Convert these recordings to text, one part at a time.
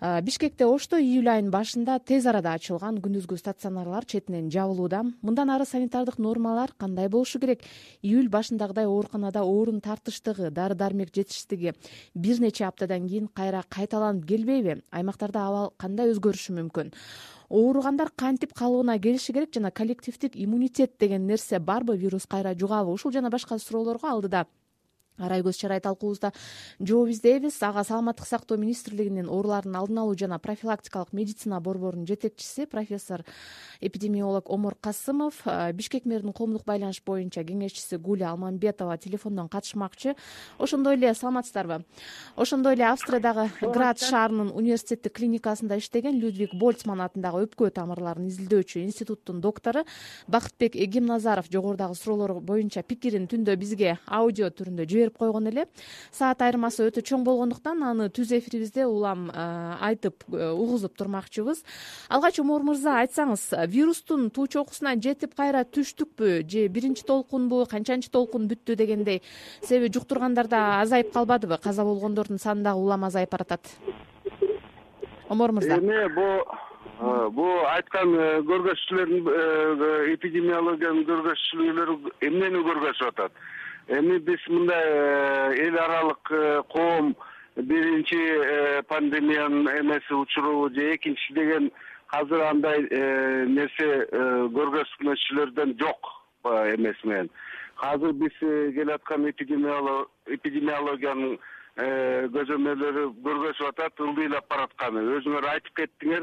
бишкекте ошто июль айынын башында тез арада ачылган күндүзгү стационарлар четинен жабылууда. Мындан ары санитардык нормалар кандай болушу керек? Июль башындагыдай ооруканада орун тартыштыгы дары дармек жетишсиздиги бир нече аптадан кийин кайра кайталанып келбейби? Аймактарда абал кандай өзгөрүшү мүмкүн? Ооругандар кантип калыбына келиши керек жана коллективдик иммунитет деген нерсе барбы? Вирус кайра жугабы ушул жана башка суроолорго алдыда арай көз чарай талкуубузда жооп издейбиз ага саламаттык сактоо министрлигинин оорулардын алдын алуу жана профилактикалык медицина борборунун жетекчиси профессор эпидемиолог омор касымов бишкек мэринин коомдук байланыш боюнча кеңешчиси гуля алмамбетова телефондон катышмакчы. Ошондой эле саламатсыздарбы? Ошондой эле австриядагы град шаарынын университеттик клиникасында иштеген людвиг больцман атындагы өпкө тамырларын изилдөөчү институттун доктору бакытбек эгемназаров жогорудагы суроолор боюнча пикирин түндө бизге аудио түрүндө жиберип койгон эле. Саат айырмасы өтө чоң болгондуктан аны түз эфирибизде улам э, айтып э, угузуп турмакчыбыз. Алгач омор мырза айтсаңыз вирустун туу чокусуна жетип кайра түштүкпү? Же биринчи толкунбу канчанчы толкун бүттү дегендей себеби жуктургандар да азайып калбадыбы? Каза болгондордун саны дагы улам азайып баратат. Омор мырза. Эми бу э, бул айткан көргөзчүлөрдүн эпидемиологиянын көргөзчүлөрү эмнени көргөзүп атат эми биз мындай э, эл аралык э, коом биринчи э, пандемиянын эмеси учурубу же экинчи деген азыр андай нерсе көргөзмөчүлөрдөн жок эмеси менен азыр биз келаткан эпидемиологиянын көзөмөлдөрү көргөзүп атат ылдыйлап баратканы өзүңөр айтып кеттиңер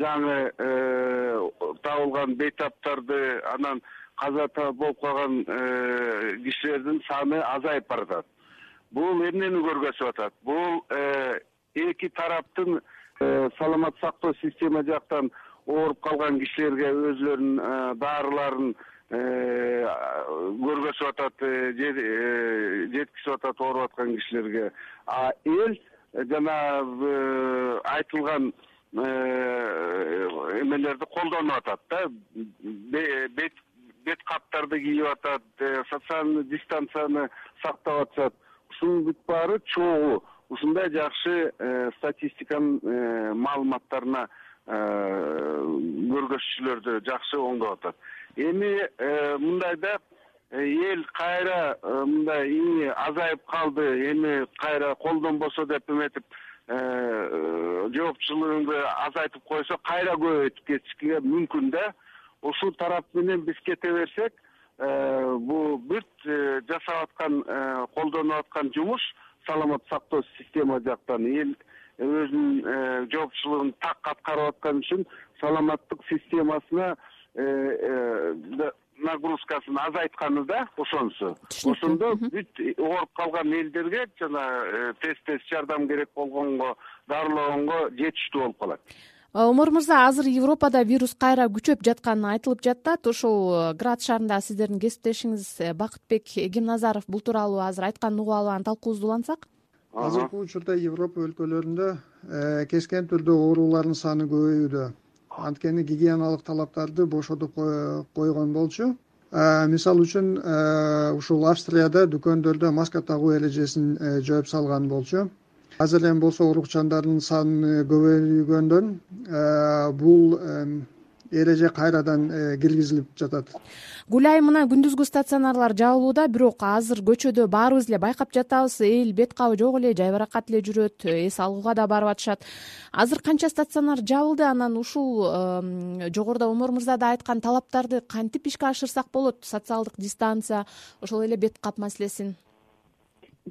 жаңы табылган бейтаптарды анан каза болуп калган э, кишилердин саны азайып баратат. Бул эмнени көргөзүп атат? Бул э, эки тараптын э, саламаттык сактоо система жактан ооруп калган кишилерге өзүлөрүнүн дарыларын көргөзүп атат жеткизип атат ооруп аткан кишилерге. А эл жанагы айтылган эмелерди колдонуп атат да бет каптарды кийип атат э, социальный дистанцияны сактап атышат. Ушунун бүт баары чогуу. Ушундай жакшы э, статистиканын э, маалыматтарына көргөзчүлөрдү жакшы оңдоп атат. Эми мындай да эл кайра мындай азайып калды эми кайра колдонбосо деп эметип жоопчулугунду азайтып койсо кайра көбөйтүп кетишке мүмкүн да ушул тарап менен биз кете берсек э, бул бүт э, жасап аткан э, колдонуп аткан жумуш саламаттык сактоо система жактан эл өзүнүн жоопчулугун так аткарып аткан үчүн саламаттык системасына нагрузкасын азайтканы да ошонусу ошондо бүт ооруп калган элдерге жана тез тез жардам керек болгонго дарылогонго жетиштүү болуп калат омор мырза азыр европада вирус кайра күчөп жатканы айтылып жатат ошол э, град шаарындагы сиздердин кесиптешиңиз э, бакытбек эгемназаров бул тууралуу азыр айтканын угуп алып анан талкуубузду улантсак азыркы учурда европа өлкөлөрүндө кескен түрдө оорулардын саны көбөйүүдө. Анткени гигиеналык талаптарды бошотуп койгон болчу. Мисалы үчүн ушул австрияда дүкөндөрдө маска тагуу эрежесин жоюп салган болчу азыр эми болсо оорукчандардын саны көбөйгөндөн э, бул эреже кайрадан э, киргизилип жатат. Гүл айым мына күндүзгү стационарлар жабылууда бирок азыр көчөдө баарыбыз эле байкап жатабыз. Эл бет кабы жок эле жайбаракат эле жүрөт эс алууга да барып атышат. Азыр канча стационар жабылды анан ушул жогоруда омор мырза да айткан талаптарды кантип ишке ашырсак болот? Социалдык дистанция ошол эле бет кап маселесин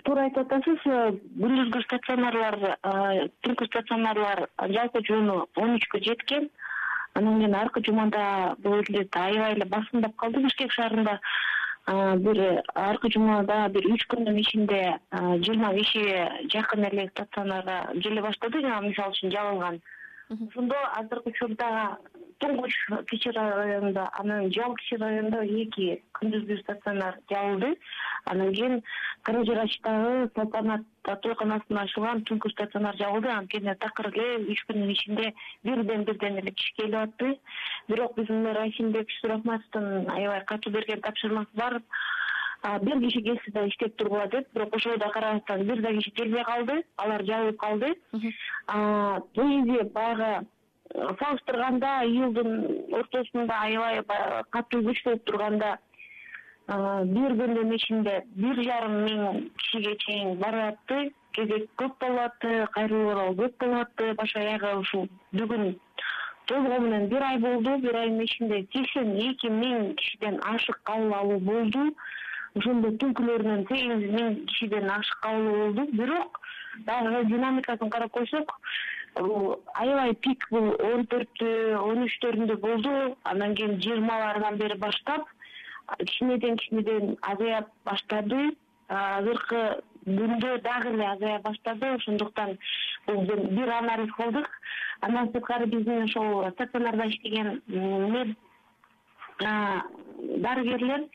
туура айтып атасыз э, күндүзгү стационарлар э, түнкү стационарлар жалпы жууну он үчкө жеткен. Анан кийин аркы жумада бул элдерди аябай эле басымдап калды бишкек шаарында э, бир аркы жумада бир үч күндүн ичинде жыйырма бешиге жакын эле стационарга келе баштады. Жана мисалы үчүн жабылган ошондо азыркы учурда туңгуч кичи районунда анан жал кичи районунда эки күндүзгү стационар жабылды анан кийин каражырачтагы салтанат тойканасында ачылган түнкү стационар жабылды анткени такыр эле үч күндүн ичинде бирден бирден эле киши келип атты. Бирок биздин мэр айсимбек шурахматовдун аябай катуу берген тапшырмасы бар. Бир киши келсе да иштеп тургула деп. Бирок ошого карабастан бир да киши келбей калды. Алар жабылып калды. Негизи баягы салыштырганда июлдун ортосунда аябай катуу күч болуп турганда бир күндүн ичинде бир жарым миң кишиге чейин барып атты кезек көп болуп атты кайрылуу урал көп болуп атты баш аягы ушул бүгүн толугу менен бир ай болду. Бир айдын ичинде сексен эки миң кишиден ашык кабыл алуу болду. Ошондо түнкүлөрүнөн сегиз миң кишиден ашык кабыл болду. Бирок дагы динамикасын карап койсок аябай пик бул он төрттү он үчтөрүндө болду. Андан кийин жыйырмалардан бери баштап кичинеден кичинеден азая баштады. Азыркы күндө дагы эле азая баштады. Ошондуктан бул бир анализ кылдык. Андан сырткары биздин ошол стационарда иштеген мед дарыгерлер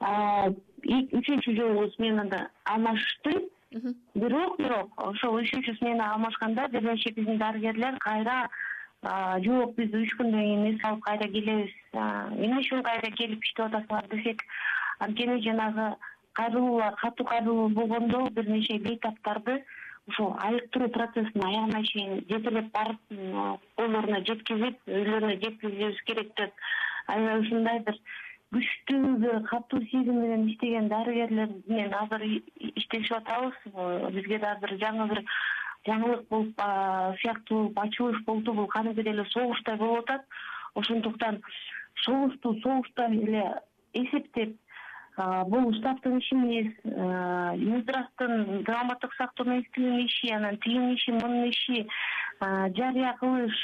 үчүнчү жолу сменада алмашышты бирок бирок ошол үчүнчү смена алмашканда бир нече биздин дарыгерлер кайра жок биз үч күндөн кийин эс алып кайра келебиз. Эмне үчүн кайра келип иштеп атасыңар десек анткени жанагы кайрылуулар катуу кайрылуу болгондо бир нече бейтаптарды ушул айыктыруу процессин аягына чейин жетелеп барып колдоруна жеткизип үйлөрүнө жеткизишибиз керек деп аябай ушундай бир күчтүү бир катуу сезим менен иштеген дарыгерлер менен азыр иштешип атабыз. Бизге дагы бир жаңы бир жаңылык болуп сыяктуу болуп ачылыш болду бул кадимкидей эле согуштай болуп атат. Ошондуктан согушту согуштай эле эсептеп бул штабтын иши эмес минздравдын саламаттык сактоо министрлигинин иши анан тигинин иши мунун иши жарыя кылыш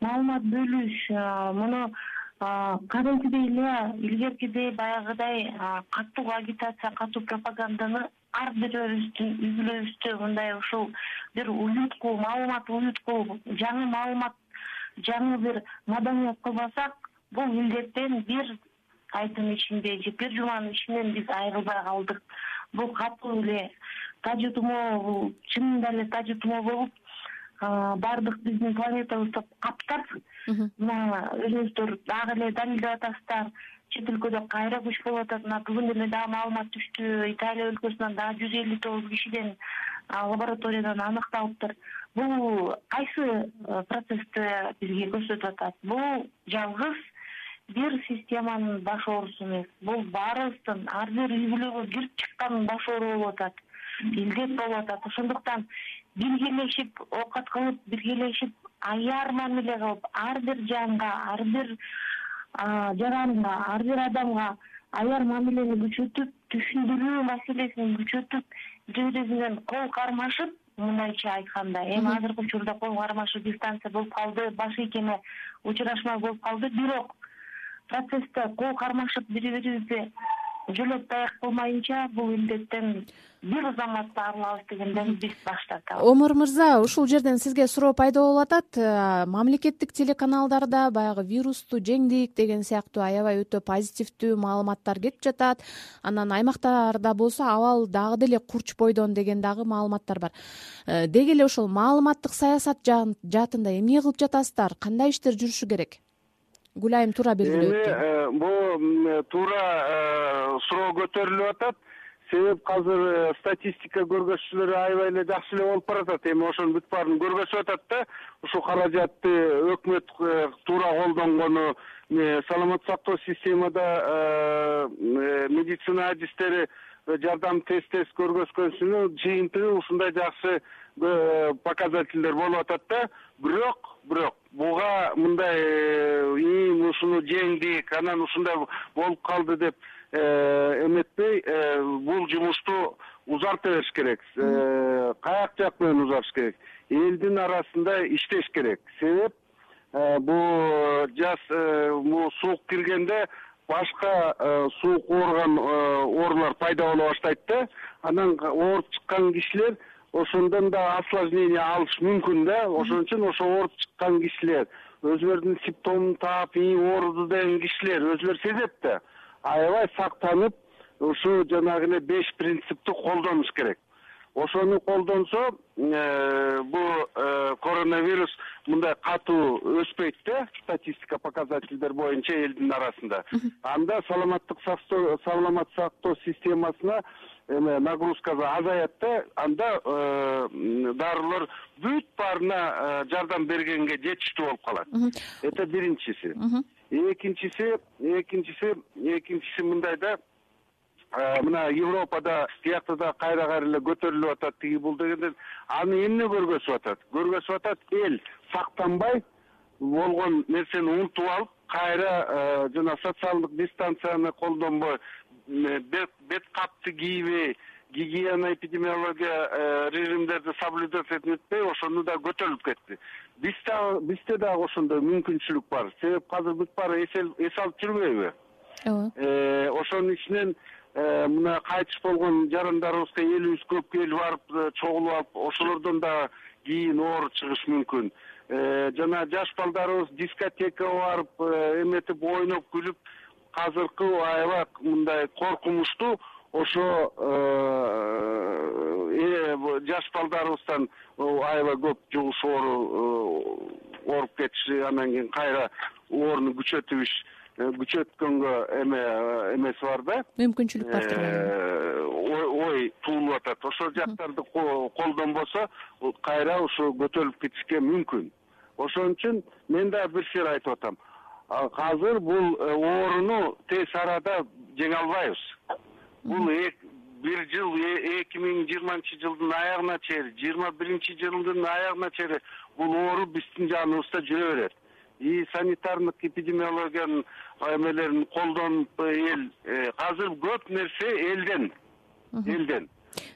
маалымат бөлүш муну кадимкидей эле илгеркидей баягыдай катуу агитация катуу пропаганданы ар бирөөбүздүн үй бүлөбүздө мындай ушул бир уютку маалымат уютку жаңы маалымат жаңы бир маданият кылбасак бул илдеттен бир айдын ичинде же бир жуманын ичинен биз айрылбай калдык. Бул катуу эле тажы тумоо бул чынында эле тажы тумоо болуп баардык биздин планетабызды каптап мына өзүңүздөр дагы эле далилдеп атасыздар. Чет өлкөдө кайра күч болуп атат. Мына бүгүн эле дагы маалымат түштү италия өлкөсүнөн дагы жүз элүү тогуз кишиден лабораториядан аныкталыптыр. Бул кайсы процессти бизге көрсөтүп атат? Бул жалгыз бир системанын баш оорусу эмес. Бул баарыбыздын ар бир үй бүлөгө кирип чыккандын баш оору болуп атат. Илдет болуп атат. Ошондуктан биргелешип оокат кылып биргелешип аяр мамиле кылып ар бир жанга ар бир жаранга ар бир адамга аяр мамилени күчөтүп түшүндүрүү маселесин күчөтүп бири бири менен кол кармашып мындайча айтканда эми азыркы учурда кол кармашуу дистанция болуп калды баш ийкеме учурашма болуп калды бирок процессте кол кармашып бири бирибизди жөлөп таяк кылмайынча бул илдеттен бир заматта арылабыз дегенден биз баш тартабыз омур мырза ушул жерден сизге суроо пайда болуп атат. Э, мамлекеттик телеканалдарда баягы вирусту жеңдик деген сыяктуу аябай өтө позитивдүү маалыматтар кетип жатат. Анан аймактарда болсо абал дагы деле курч бойдон деген дагы маалыматтар бар. Э, деги эле ошол маалыматтык саясат жаатында эмне кылып жатасыздар? Кандай иштер жүрүшү керек гүлайым туура белгилеп өттү. эми э, бул туура суроо көтөрүлүп атат. Себеп азыр э, статистика көргөзчүлөрү аябай эле жакшы эле болуп баратат. Эми ошонун бүт баарын көргөзүп атат да ушул каражатты өкмөт э, туура колдонгону саламаттык сактоо системада э, медицина адистери жардам тез тез көргөзгөнсүнүн жыйынтыгы ушундай жакшы показательдер болуп атат да. Бирок бирок буга мындай ушуну жеңдик анан ушундай болуп калды деп Э, эметпей э, бул жумушту узарта бериш керек. Э, каяк жак менен узартыш керек. Элдин арасында иштеш керек. Себеп бул жаз бул суук киргенде башка суук ооруган оорулар пайда боло баштайт да. Анан ооруп чыккан кишилер ошондон да осложнение алышы мүмкүн да. Ошон үчүн ошо ооруп чыккан кишилер өзүлөрүнүн симптомун таап ии ооруду деген кишилер өзүлөрү сезет да. Аябай сактанып ушу жанагы эле беш принципти колдонуш керек ошону колдонсо э, бул э, коронавирус мындай катуу өспөйт да статистика показательдер боюнча элдин арасында. Анда саламаттык саламат сактоо системасына эме нагрузкасы азаят да анда э, дарылар бүт баарына жардам бергенге жетиштүү болуп калат. Это биринчиси. Экинчиси экинчиси экинчиси мындай да мына европада тиякта да кайра кайра эле көтөрүлүп атат тиги бул дегенден аны эмне көргөзүп атат? Көргөзүп атат эл сактанбай болгон нерсени унутуп алып кайра жана социалдык дистанцияны колдонбой бет капты кийбей гигиена эпидемиология э, режимдерди соблюдать этпей ошону да көтөрүлүп кетти. Биз бизде дагы ошондой мүмкүнчүлүк бар. Себеп азыр бүт баары эс алып жүрбөйбү. Ооба. Э, ошонун ичинен э, мына кайтыш болгон жарандарыбызга элибиз көп келип барып чогулуп алып ошолордон дагы кийин оору чыгышы мүмкүн. Жана жаш балдарыбыз дискотекага барып эметип ойноп күлүп азыркы аябай мындай коркунучтуу ошо э, э, жаш балдарыбыздан аябай көп жугуш оору э, ооруп кетиши анан кийин кайра ооруну күчөткөнгө эме эмеси бар да? Мүмкүнчүлүк бартыр ой туулуп атат ошол жактарды колдонбосо кайра ушу көтөрүлүп кетишке мүмкүн. Ошон үчүн мен дагы бир сыйра айтып атам. Азыр бул э, ооруну тез арада жеңе албайбыз бул бир жыл э, эки миң жыйырманчы жылдын аягына чейин жыйырма биринчи жылдын аягына чейин бул оору биздин жаныбызда жүрө берет и санитардык эпидемиологиянын эмелерин колдонуп эл э, азыр көп нерсе элден элден.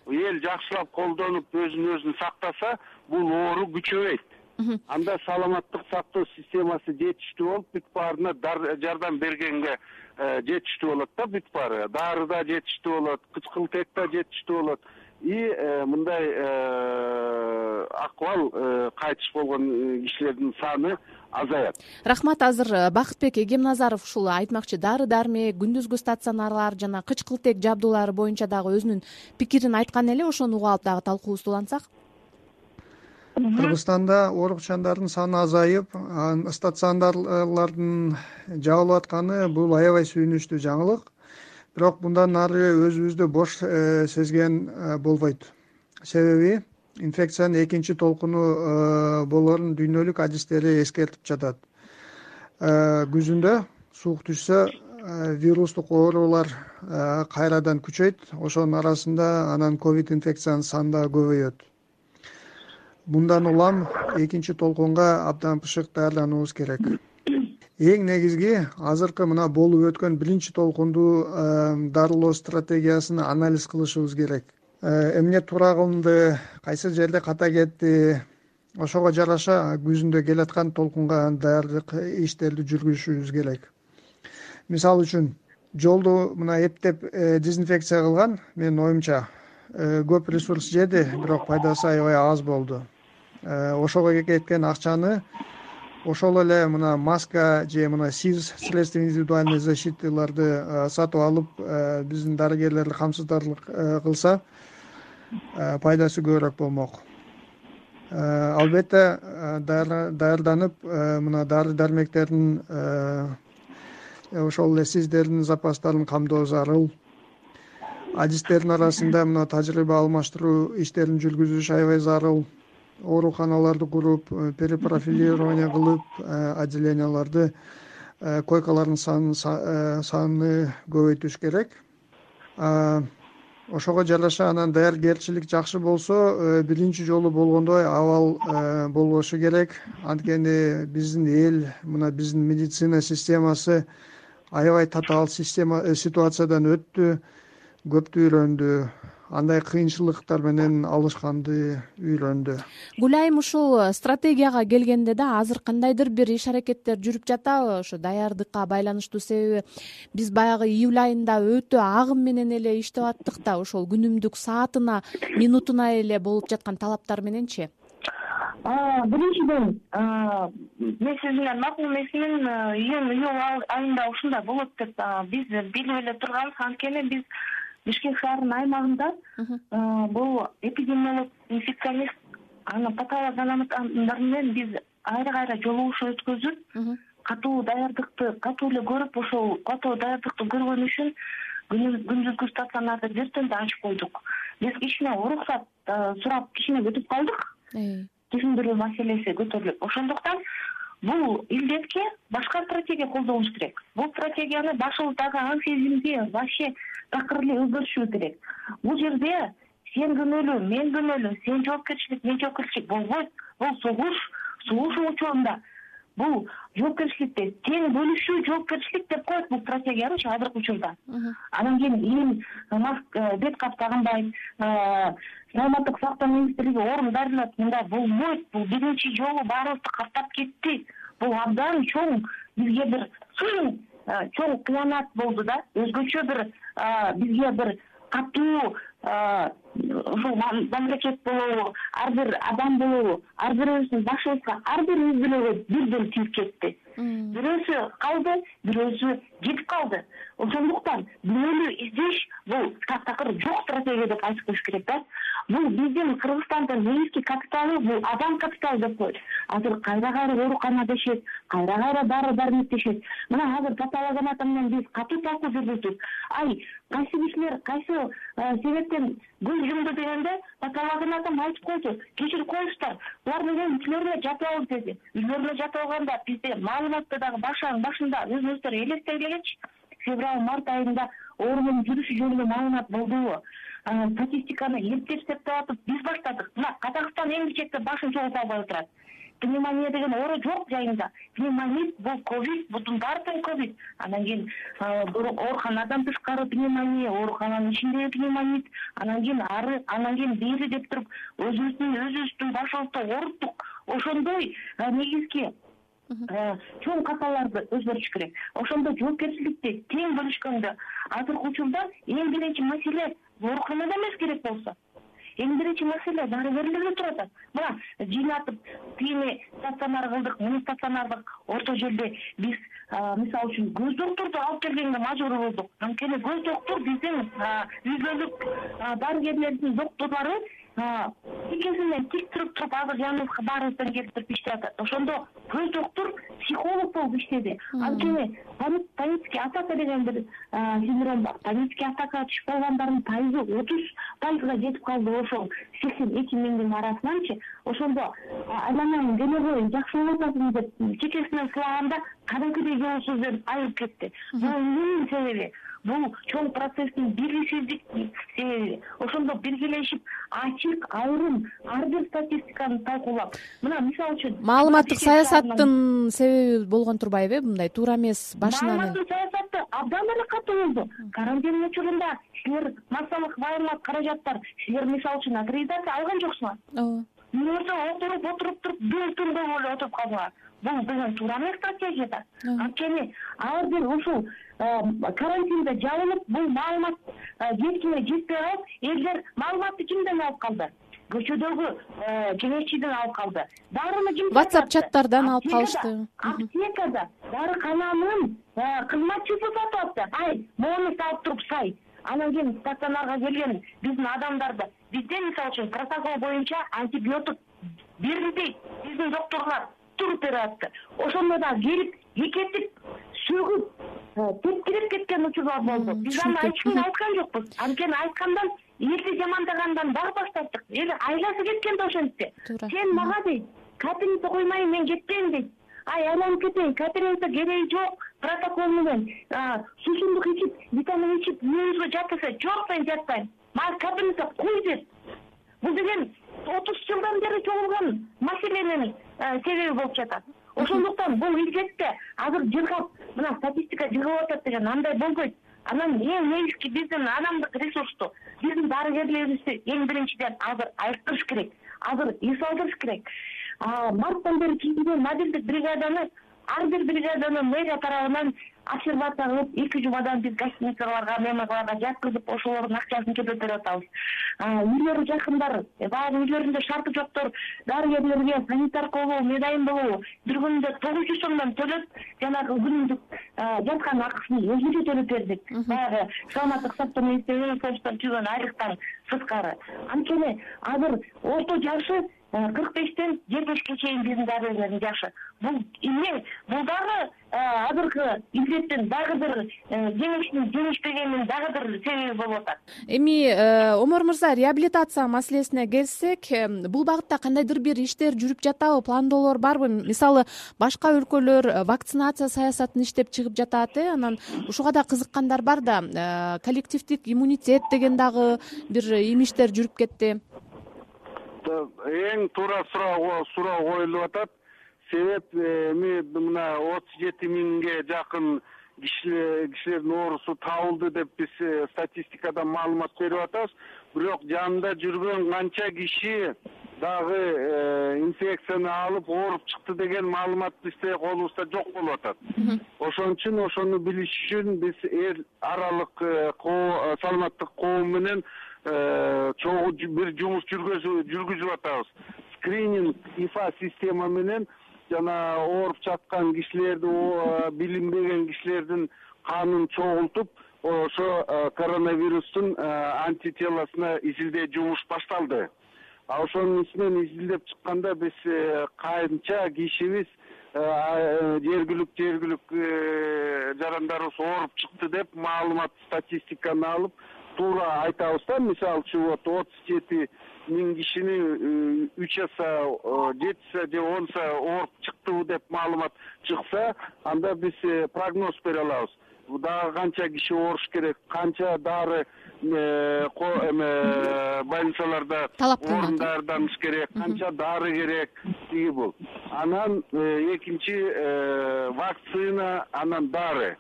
Эл жакшылап колдонуп өзүн өзү сактаса бул оору күчөбөйт анда саламаттык сактоо системасы жетиштүү болуп бүт баарына жардам бергенге э, жетиштүү болот да бүт баары. Дары да жетиштүү болот кычкылтек да жетиштүү болот и э, мындай э, акыбал кайтыш болгон кишилердин саны азаят. Рахмат азыр бакытбек эгемназаров ушул айтмакчы. Дары дармек күндүзгү стационарлар жана кычкылтек жабдуулары боюнча дагы өзүнүн пикирин айткан эле ошону угуп алып дагы талкуубузду улантсак кыргызстанда оорукчандардын саны азайып стационарлардын жабылып атканы бул аябай сүйүнүчтүү жаңылык бирок мындан ары өзүбүздү бош э, сезген э, болбойт. Себеби инфекциянын экинчи толкуну э, болоорун дүйнөлүк адистери эскертип жатат. Күзүндө суук түшсө вирустук оорулар кайрадан күчөйт. Ошонун арасында анан ковид инфекциянын саны дагы көбөйөт. Мындан улам экинчи толкунга абдан бышык даярдануубуз керек эң негизги азыркы мына болуп өткөн биринчи толкунду дарылоо стратегиясын анализ кылышыбыз керек. Э, эмне туура кылынды кайсы жерде ката кетти ошого жараша күзүндө келаткан толкунга даярдык иштерди жүргүзүшүбүз керек. Мисалы үчүн жолду мына эптеп э, дезинфекция кылган менин оюмча Э, көп ресурс жеди бирок пайдасы аябай аз болду. Ошого кеткен акчаны ошол эле мына маска же мына сиз средства индивидуальной защитыларды э, сатып алып биздин дарыгерлер камсыздарлык кылса пайдасы көбүрөөк болмок. Албетте даярданып мына дары дармектердин ошол эле сиздердин запастарын камдоо зарыл адистердин арасында мына тажрыйба алмаштыруу иштерин жүргүзүш аябай зарыл ооруканаларды куруп э, перепрофилирование кылып э, отделенияларды э, койкалардын санын санын көбөйтүш керек. Ошого жараша анан даяргерчилик жакшы болсо биринчи жолу болгондой абал болбошу керек. Анткени биздин эл мына биздин медицина системасы аябай татаал система ситуациядан өттү көптү үйрөндү андай кыйынчылыктар менен алышканды үйрөндү гүлайым ушул стратегияга келгенде да азыр кандайдыр бир иш аракеттер жүрүп жатабы ошо даярдыкка байланыштуу себеби биз баягы июль айында өтө агым менен эле иштеп аттык да ошол күнүмдүк саатына минутуна эле болуп жаткан талаптар мененчи биринчиден мен сиз менен макул эмесмин июнь июль айында ушундай болот деп биз билип эле турганбыз. Анткени биз бишкек шаарынын аймагында бул эпидемиолог инфекционист анан патолог менен биз кайра кайра жолугушуу өткөзүп катуу даярдыкты катуу эле көрүп ошол катуу даярдыкты көргөн үчүн күндүзгү стационарды бирден да ачып койдук. Биз кичине уруксат э, сурап кичине күтүп калдык. Түшүндүрүү маселеси көтөрүлүп ошондуктан бул илдетке башка стратегия колдонуш керек. Бул стратегияны башыбыздагы аң сезимди вообще такыр эле өзгөртүшүбүз керек. Бул жерде сен күнөөлүү мен күнөөлүү сен жоопкерчилик мен жоопкерчилик болбойт бул согуш согуш учурунда. Бул жоопкерчиликти тең бөлүшүү жоопкерчилик деп коет бул стратегиянычы азыркы учурда. Анан кийин ил э, бет кап саламаттык сактоо министрлиги орун дарылап мындай болбойт бул биринчи жолу баарыбызды каптап кетти. Бул абдан чоң бизге бир чоң кыянат болду да. Өзгөчө бир бизге бир катуу мамлекет болобу ар бир адам болобу ар бирибиздин башыбызга ар бирибиз деле бирден тийип кетти. Бирөөсү калды бирөөсү кетип калды. Ошондуктан күнөөлүү издеш бул таптакыр жок стратегия деп айтып коюш керек да. Бул биздин кыргызстандын негизги капиталы бул адам капиталы деп коет. Азыр кайра кайра оорукана дешет кайра кайра дары дармек дешет. Мына азыр патологоанатом менен биз катуу талкуу жүргүздүк. Ай кайсы кишилер кайсы э, себептен көз дегенде патологоанатом айтып койду. Кечирип коюңуздар булар менен үйлөрүнө жатып алып деди. Үйлөрүнө жатып алганда бизде маалыматты дагы башында өзүңүздөр элестей элегичи февраль март айында оорунун жүрүшү жөнүндө маалымат болдубу статистиканы эптеп септеп атып биз баштадык. Мына казакстан эң кичекте башын чогултуп албай отурат пневмония деген оору жок жайында. Пневмонит бул ковид бутун баары тең ковид. Анан кийин ооруканадан тышкары пневмония оорукананын ичиндеги пневмонит анан кийин ары анан кийин бери деп туруп өзүбүздүн өзүбүздүн башыбызды ооруттук. Ошондой негизги чоң каталарды өзгөртүш керек. Ошондо жоопкерчиликти тең бөлүшкөндө азыркы учурда эң биринчи маселе ооруканада эмес керек болсо эң биринчи маселе дарыгерлерде туруп атат мына жыйнатып тигини стационар кылдык муну стационар кылдык орто жерде биз мисалы үчүн көз доктурду алып келгенге мажбур болдук. Анткени көз доктур биздин үй бүлөлүк дарыгерлердин докторлору тикесинен тик туруп туруп азыр жаныбызга баарыбыздан келип туруп иштеп атат. Ошондо көз доктур психолог болуп иштеди. Анткени панический атака деген бир синдром бар. Панический атакага түшүп калгандардын пайызы отуз пайызга жетип калды ошол сексен эки миңдин арасынанчы. Ошондо айланайын деле коеюн жакшы болуп атасың деп чекесинен сылаганда кадимкидей жолу сөздөн айыгып кетти. Бул эмненин себеби бул чоң процесстин биригисиздик себеби ошондо биргелешип ачык айрым ар бир статистиканы талкуулап мына мисалы үчүн маалыматтык саясаттын себеби болгон турбайбы э мындай туура эмес башынан? Маалыматтык саясаты абдан эле катуу болду. Карантин учурунда силер массалык маалымат каражаттар силер мисалы үчүн аккредитация алган жоксуңар ооба үйүңүздө отуруп отуруп туруп бир түн көп эле отуруп калдыңар бул деген туура эмес стратегия да. Анткени ар бир ушул карантинде жабылып бул маалымат жеткине жетпей калып элдер маалыматты кимден алып калды? Көчөдөгү кеңешчиден алып калды. Дарыны ким whatsapp чаттардан алып калышты. Аптекада дарыкананын кызматчысы сатып атты. Ай моуну салып туруп сай. Анан кийин стационарга келген биздин адамдарды бизде мисалы үчүн протокол боюнча антибиотик берилбейт биздин докторлор туруп берип атты ошондо дагы келип кекетип сөгүп тепкилеп кеткен учурлар болду. Биз аны эч кимге айткан жокпуз. Анткени айткандан элди жамандагандан дагы баш тарттык эл айласы кеткен да ошентсе туура сен мага дейт капельница коймайын мен кетпейм дейт ай айланып кетейин капельница кереги жок протокол менен суусундук ичип витамин ичип үйүңүзгө жат десе жок мен жатпайм мага капельница куй дейт бул деген отуз жылдан бери чогулган маселенин себеби болуп жатат. Ошондуктан бул илдетте азыр жыргап мына статистика жыгылып атат деген андай болбойт. Анан эң негизги биздин адамдык ресурсту биздин дарыгерлерибизди эң биринчиден азыр айыктырыш керек азыр эс алдырыш керек. Марттан бери түзүлгөн мобилдик бригаданы ар бир бригаданы мэрия тарабынан аффирмация кылып эки жумадан биз гостиницаларга мемаларга жаткызып ошолордун акчасын төлөп берип атабыз үйлөрү жакындар баягы үйлөрүндө шарты жоктор дарыгерлерге санитарка болобу медайым болобу бир күнүндө тогуз жүз сомдон төлөп жанагы күнүмдүк жаткан акысын өзүнчө төлөп бердик. Баягы саламаттык сактоо министрлигинин түзгөн айлыктан сырткары. Анткени азыр орто жашы кырк бештен жетимишке чейин биздин дарыгерлерибиз жакшы бул эмне? Бул дагы азыркы илдеттин дагы бир жеңишин жеңишпегенинин дагы бир себеби болуп атат. Эми омор мырза реабилитация маселесине келсек бул багытта кандайдыр бир иштер жүрүп жатабы пландоолор барбы? Мисалы башка өлкөлөр вакцинация саясатын иштеп чыгып жатат э? Анан ушуга да кызыккандар бар да коллективдик иммунитет деген дагы бир имиштер жүрүп кетти. Эң туура суроо суроо коюлуп атат себеп эми мына отуз жети миңге жакын кишилердин оорусу табылды деп биз э, статистикадан маалымат берип атабыз. Бирок жанында жүргөн канча киши дагы э, инфекцияны алып ооруп чыкты деген маалымат бизде колубузда жок болуп атат. Ошон үчүн ошону билиш үчүн биз эл аралык э, саламаттык коом менен чогуу бир жумуш жүргүзүп атабыз. Скрининг ифа система менен жана ооруп жаткан кишилерди билинбеген кишилердин канын чогултуп ошо коронавирустун антителосуна изилдөө жумуш башталды. Ошонун ичинен изилдеп чыкканда биз э, канча кишибиз жергиликтүү э, жарандарыбыз ооруп чыкты деп маалымат статистиканы алып туура айтабыз да. Мисалы үчүн вот отуз жети миң кишини э, үч аса э, жетисе же онса ооруп чыктыбы деп маалымат чыкса анда биз э, прогноз бере алабыз. Дагы канча киши ооруш керек канча дары эме больницаларда талап кылынат орун даярданыш керек канча дары керек тиги бул. Анан экинчи вакцина анан дары.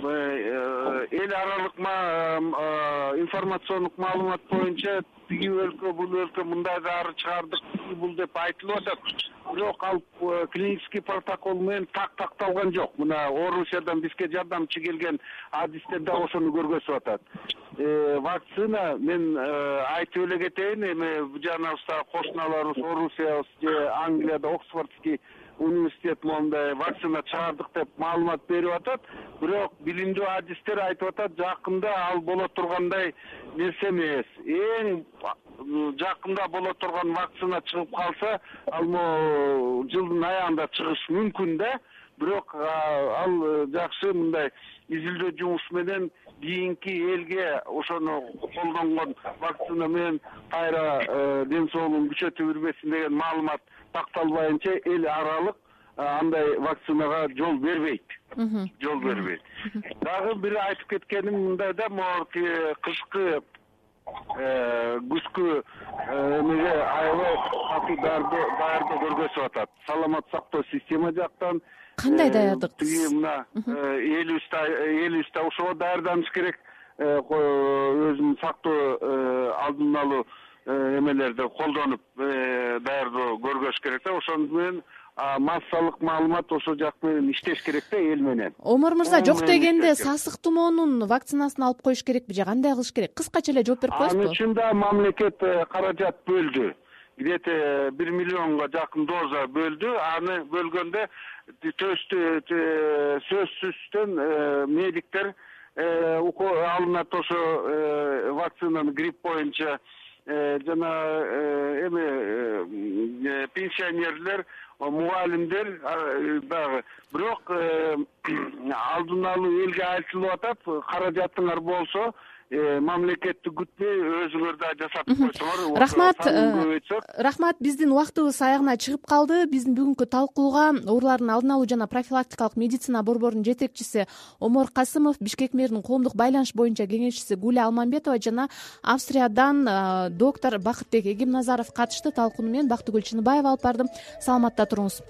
Эл аралык информациондук маалымат боюнча тиги өлкө бул өлкө мындай дары чыгардык бул деп айтылып атат. Бирок ал э, клинический протокол менен так такталган жок. Мына орусиядан бизге жардамчы келген адистер дагы ошону көргөзүп атат. Э, вакцина мен э, айтып эле кетейин эми жаныбызда кошуналарыбыз орусиябыз же англияда оксфордский университет моундай вакцина чыгардык деп маалымат берип атат. Бирок билимдүү адистер айтып атат жакында ал боло тургандай нерсе эмес. Эң жакында боло турган вакцина чыгып калса ал могу жылдын аягында чыгышы мүмкүн да. Бирок ал жакшы мындай изилдөө жумушу менен кийинки элге ошону колдонгон вакцина менен кайра э, ден соолугун күчөтүп жүрбесин деген маалымат такталбайынча эл аралык андай вакцинага жол бербейт. Жол бербейт. Дагы бир айтып кеткеним мындай да могу кышкы э, күзгү э, эмеге аябай катуу даярдоо көргөзүп атат. Саламаттык сактоо система жактан кандай даярдык? тиги мына элибизде элибизде ошого даярданыш керек. Өзүн сактоо алдын алуу эмелерди колдонуп даярдоо көргөзүш керек да. Ошону менен массалык маалымат ошол жак менен иштеш керек да эл менен. Омор мырза жок дегенде сасык тумоонун вакцинасын алып коюш керекпи же кандай кылыш керек? Кыскача эле жооп берип коесузбу ан үчүн да мамлекет э, каражат бөлдү. Где то э, бир миллионго жакын доза бөлдү. Аны бөлгөндө сөзсүздөн э, медиктер алынат ошо вакцинаны грипп боюнча жана эме пенсионерлер мугалимдер дагы. Бирок э, алдын алуу элге айтылып атат каражатыңар болсо Э, мамлекетти күтпөй өзүңөр да жасатып койсоңор. Рахмат э, рахмат биздин убактыбыз аягына чыгып калды. Биздин бүгүнкү талкууга оорулардын алдын алуу жана профилактикалык медицина борборунун жетекчиси омор касымов бишкек мэринин коомдук байланыш боюнча кеңешчиси гуля алмамбетова жана австриядан э, доктор бакытбек эгемназаров катышты талкууну мен бактыгүл чыныбаева алып бардым. Саламатта туруңуз